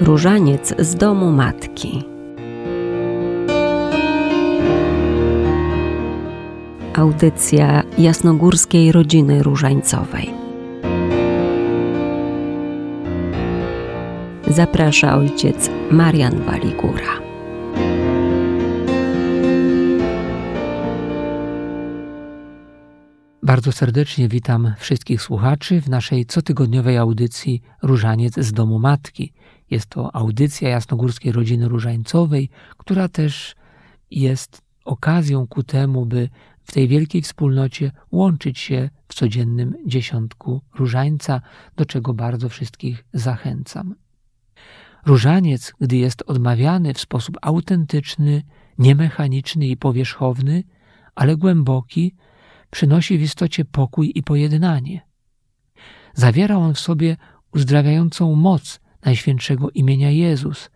Różaniec z domu matki. Audycja jasnogórskiej rodziny różańcowej. Zaprasza ojciec Marian Waligura. Bardzo serdecznie witam wszystkich słuchaczy w naszej cotygodniowej audycji Różaniec z domu matki. Jest to audycja jasnogórskiej rodziny różańcowej, która też jest okazją ku temu, by w tej wielkiej wspólnocie łączyć się w codziennym dziesiątku różańca, do czego bardzo wszystkich zachęcam. Różaniec, gdy jest odmawiany w sposób autentyczny, niemechaniczny i powierzchowny, ale głęboki, przynosi w istocie pokój i pojednanie. Zawiera on w sobie uzdrawiającą moc Najświętszego imienia Jezus,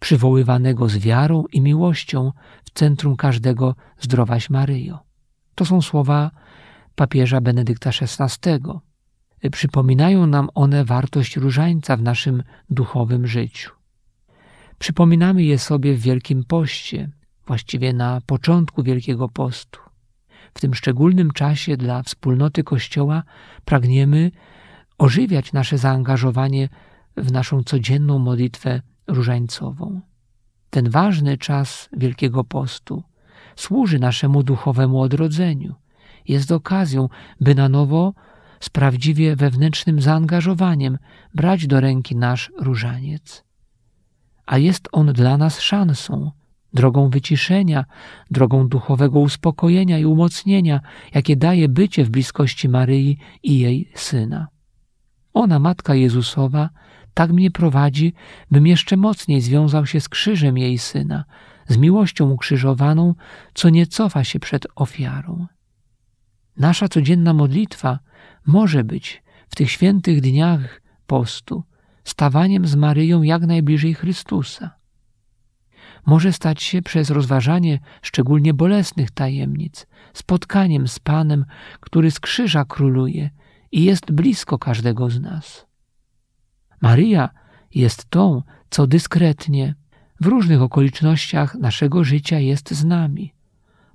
przywoływanego z wiarą i miłością w centrum każdego zdrowaś Maryjo. To są słowa papieża Benedykta XVI. Przypominają nam one wartość różańca w naszym duchowym życiu. Przypominamy je sobie w Wielkim Poście, właściwie na początku Wielkiego Postu. W tym szczególnym czasie dla wspólnoty Kościoła pragniemy ożywiać nasze zaangażowanie w naszą codzienną modlitwę różańcową. Ten ważny czas Wielkiego Postu służy naszemu duchowemu odrodzeniu. Jest okazją, by na nowo z prawdziwie wewnętrznym zaangażowaniem brać do ręki nasz różaniec. A jest on dla nas szansą, drogą wyciszenia, drogą duchowego uspokojenia i umocnienia, jakie daje bycie w bliskości Maryi i jej syna. Ona, Matka Jezusowa, tak mnie prowadzi, bym jeszcze mocniej związał się z krzyżem jej syna, z miłością ukrzyżowaną, co nie cofa się przed ofiarą. Nasza codzienna modlitwa może być w tych świętych dniach postu stawaniem z Maryją jak najbliżej Chrystusa może stać się przez rozważanie szczególnie bolesnych tajemnic, spotkaniem z Panem, który z krzyża króluje i jest blisko każdego z nas. Maryja jest tą, co dyskretnie, w różnych okolicznościach naszego życia jest z nami.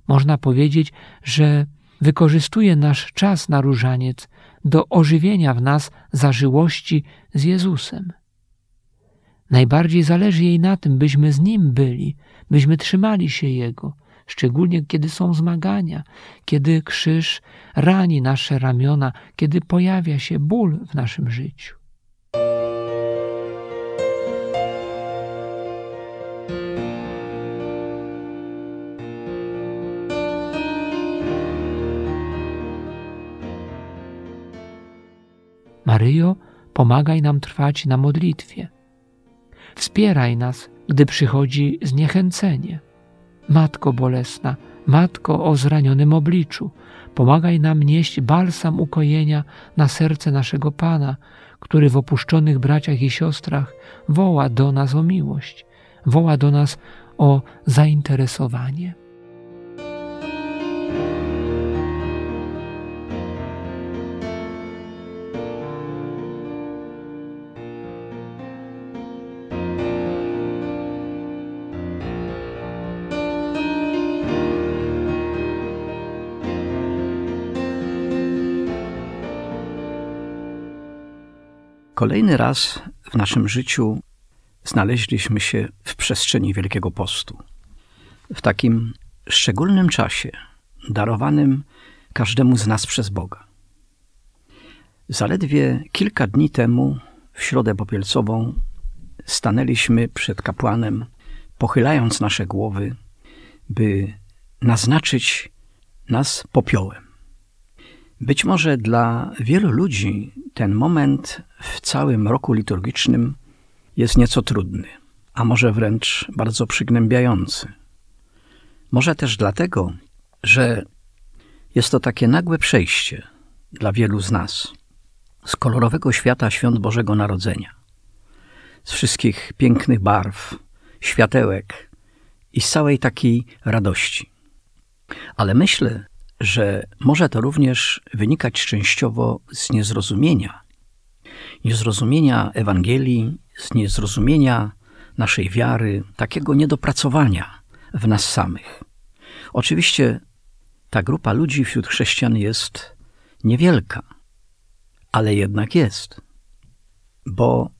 Można powiedzieć, że wykorzystuje nasz czas na różaniec do ożywienia w nas zażyłości z Jezusem. Najbardziej zależy jej na tym, byśmy z Nim byli, byśmy trzymali się Jego, szczególnie kiedy są zmagania, kiedy krzyż rani nasze ramiona, kiedy pojawia się ból w naszym życiu. Maryjo, pomagaj nam trwać na modlitwie. Wspieraj nas, gdy przychodzi zniechęcenie. Matko bolesna, Matko o zranionym obliczu, pomagaj nam nieść balsam ukojenia na serce naszego Pana, który w opuszczonych braciach i siostrach woła do nas o miłość, woła do nas o zainteresowanie. Kolejny raz w naszym życiu znaleźliśmy się w przestrzeni Wielkiego Postu. W takim szczególnym czasie, darowanym każdemu z nas przez Boga. Zaledwie kilka dni temu, w środę popielcową, stanęliśmy przed kapłanem, pochylając nasze głowy, by naznaczyć nas popiołem. Być może dla wielu ludzi ten moment w całym roku liturgicznym jest nieco trudny, a może wręcz bardzo przygnębiający. Może też dlatego, że jest to takie nagłe przejście dla wielu z nas z kolorowego świata świąt Bożego Narodzenia, z wszystkich pięknych barw, światełek i z całej takiej radości. Ale myślę, że może to również wynikać częściowo z niezrozumienia niezrozumienia Ewangelii, z niezrozumienia naszej wiary, takiego niedopracowania w nas samych. Oczywiście ta grupa ludzi wśród chrześcijan jest niewielka, ale jednak jest. Bo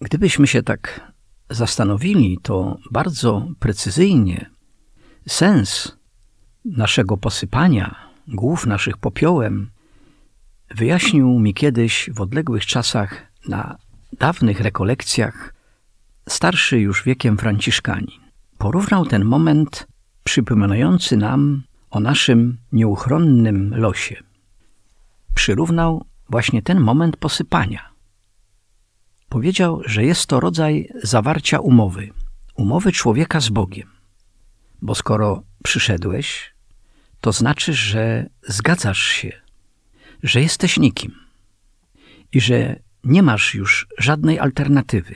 gdybyśmy się tak zastanowili, to bardzo precyzyjnie sens naszego posypania głów naszych popiołem wyjaśnił mi kiedyś w odległych czasach na dawnych rekolekcjach starszy już wiekiem Franciszkanin. Porównał ten moment przypominający nam o naszym nieuchronnym losie. Przyrównał właśnie ten moment posypania. Powiedział, że jest to rodzaj zawarcia umowy, umowy człowieka z Bogiem. Bo skoro przyszedłeś, to znaczy, że zgadzasz się, że jesteś nikim i że nie masz już żadnej alternatywy,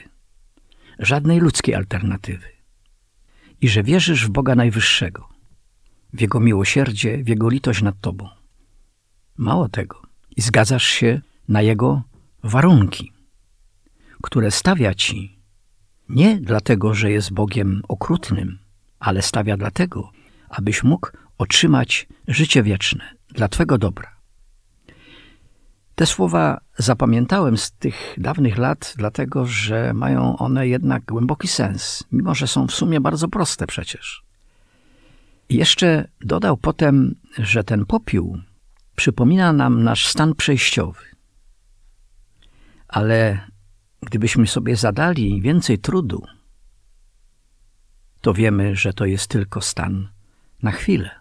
żadnej ludzkiej alternatywy i że wierzysz w Boga Najwyższego, w Jego miłosierdzie, w Jego litość nad Tobą. Mało tego, i zgadzasz się na Jego warunki, które stawia Ci nie dlatego, że jest Bogiem okrutnym, ale stawia dlatego, abyś mógł otrzymać życie wieczne dla Twego dobra. Te słowa zapamiętałem z tych dawnych lat, dlatego że mają one jednak głęboki sens, mimo że są w sumie bardzo proste przecież. I jeszcze dodał potem, że ten popiół przypomina nam nasz stan przejściowy. Ale gdybyśmy sobie zadali więcej trudu, to wiemy, że to jest tylko stan na chwilę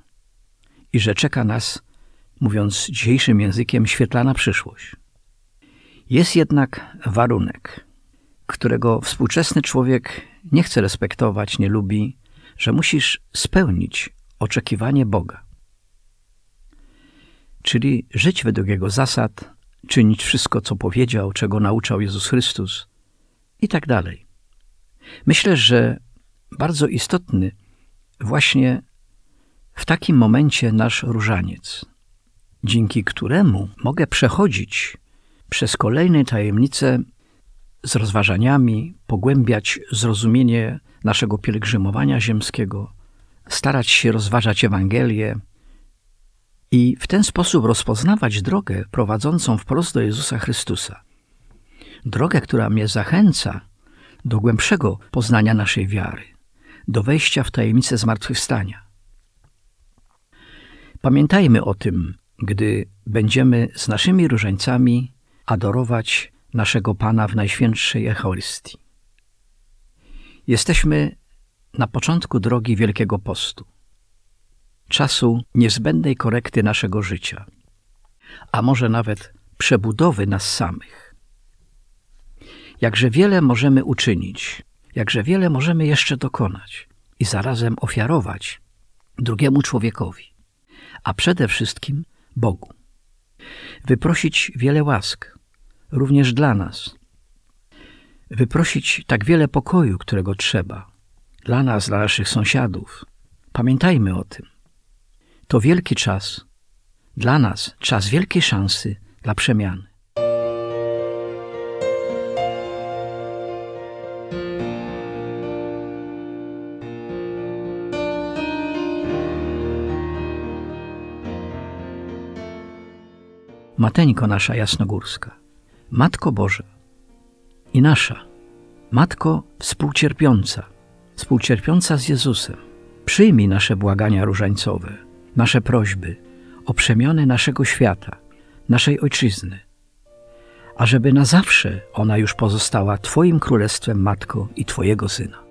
i że czeka nas mówiąc dzisiejszym językiem, świetlana przyszłość. Jest jednak warunek, którego współczesny człowiek nie chce respektować, nie lubi, że musisz spełnić oczekiwanie Boga. Czyli żyć według Jego zasad, czynić wszystko, co powiedział, czego nauczał Jezus Chrystus i tak dalej. Myślę, że bardzo istotny właśnie w takim momencie nasz różaniec, dzięki któremu mogę przechodzić przez kolejne tajemnice z rozważaniami, pogłębiać zrozumienie naszego pielgrzymowania ziemskiego, starać się rozważać Ewangelię i w ten sposób rozpoznawać drogę prowadzącą wprost do Jezusa Chrystusa. Drogę, która mnie zachęca do głębszego poznania naszej wiary, do wejścia w tajemnicę zmartwychwstania. Pamiętajmy o tym, gdy będziemy z naszymi różańcami adorować naszego Pana w Najświętszej Eucharystii. Jesteśmy na początku drogi Wielkiego Postu, czasu niezbędnej korekty naszego życia, a może nawet przebudowy nas samych. Jakże wiele możemy uczynić, jakże wiele możemy jeszcze dokonać i zarazem ofiarować drugiemu człowiekowi, a przede wszystkim Bogu. Wyprosić wiele łask, również dla nas. Wyprosić tak wiele pokoju, którego trzeba, dla nas, dla naszych sąsiadów. Pamiętajmy o tym. To wielki czas, dla nas czas wielkiej szansy dla przemiany. Mateńko nasza jasnogórska, Matko Boża i nasza, Matko współcierpiąca, współcierpiąca z Jezusem, przyjmij nasze błagania różańcowe, nasze prośby o przemianę naszego świata, naszej Ojczyzny, ażeby na zawsze ona już pozostała Twoim królestwem, Matko i Twojego Syna.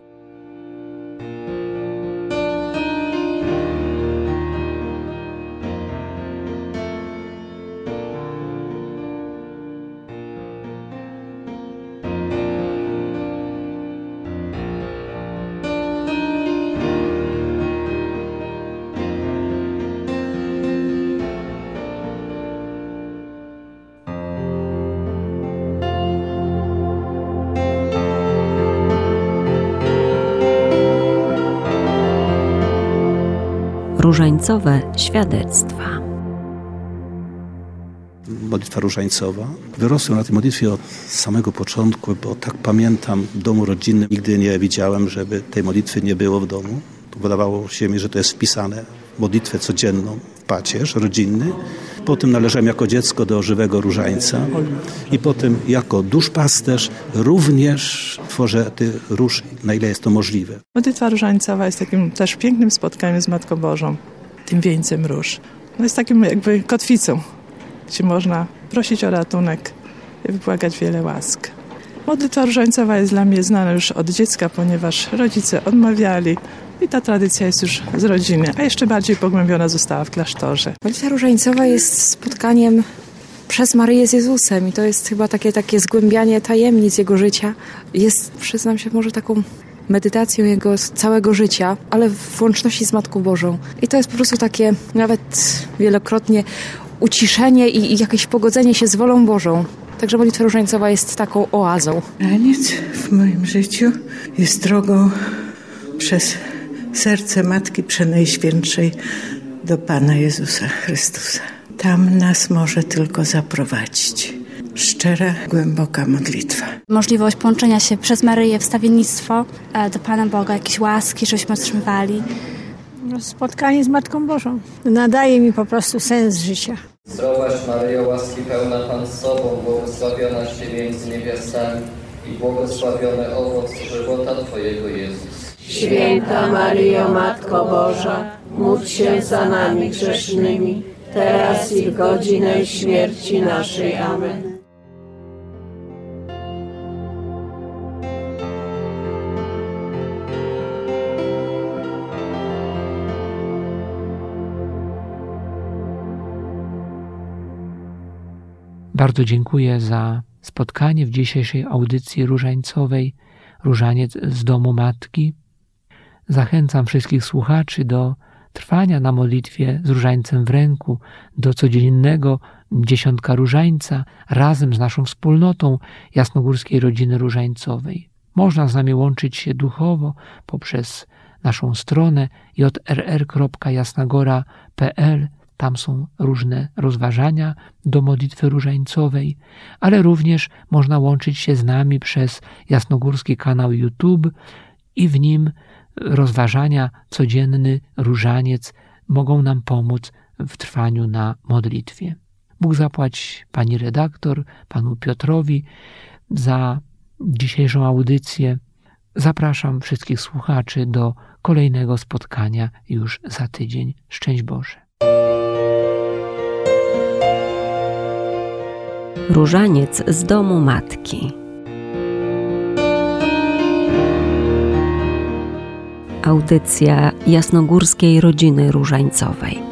Różańcowe świadectwa. modlitwa różańcowa. Wyrosłem na tej modlitwie od samego początku, bo tak pamiętam w domu rodzinnym. Nigdy nie widziałem, żeby tej modlitwy nie było w domu. Wydawało się mi, że to jest wpisane w modlitwę codzienną, pacierz rodzinny. Potem należałem jako dziecko do żywego różańca i potem jako duszpasterz również tworzę tych róż, na ile jest to możliwe. Modlitwa różańcowa jest takim też pięknym spotkaniem z Matką Bożą, tym wieńcem róż. No jest takim jakby kotwicą, gdzie można prosić o ratunek i wybłagać wiele łask. Modlitwa różańcowa jest dla mnie znana już od dziecka, ponieważ rodzice odmawiali i ta tradycja jest już z rodziny, a jeszcze bardziej pogłębiona została w klasztorze. Modlitwa różańcowa jest spotkaniem przez Maryję z Jezusem i to jest chyba takie, takie zgłębianie tajemnic Jego życia. Jest, przyznam się, może taką medytacją Jego całego życia, ale w łączności z Matką Bożą. I to jest po prostu takie nawet wielokrotnie uciszenie i, i jakieś pogodzenie się z wolą Bożą. Także modlitwa różańcowa jest taką oazą. Raniec w moim życiu jest drogą przez serce Matki Przenajświętszej do Pana Jezusa Chrystusa. Tam nas może tylko zaprowadzić. Szczera, głęboka modlitwa. Możliwość połączenia się przez Maryję, wstawiennictwo e, do Pana Boga, jakieś łaski, żeśmy otrzymywali. No, spotkanie z Matką Bożą nadaje mi po prostu sens życia. Zdrowaś Maryjo, łaski pełna Pan z Tobą, błogosławionaś Ty między niewiastami i błogosławiony owoc żywota Twojego Jezus. Święta Maryjo, Matko Boża, módl się za nami grzesznymi, teraz i w godzinę śmierci naszej. Amen. Bardzo dziękuję za spotkanie w dzisiejszej audycji różańcowej Różaniec z domu Matki. Zachęcam wszystkich słuchaczy do trwania na modlitwie z różańcem w ręku, do codziennego dziesiątka różańca razem z naszą wspólnotą jasnogórskiej rodziny różańcowej. Można z nami łączyć się duchowo poprzez naszą stronę jrr.jasnagora.pl tam są różne rozważania do modlitwy różańcowej, ale również można łączyć się z nami przez jasnogórski kanał YouTube i w nim rozważania codzienny różaniec mogą nam pomóc w trwaniu na modlitwie. Bóg zapłać pani redaktor, panu Piotrowi za dzisiejszą audycję. Zapraszam wszystkich słuchaczy do kolejnego spotkania już za tydzień. Szczęść Boże. Różaniec z domu matki. Audycja jasnogórskiej rodziny różańcowej.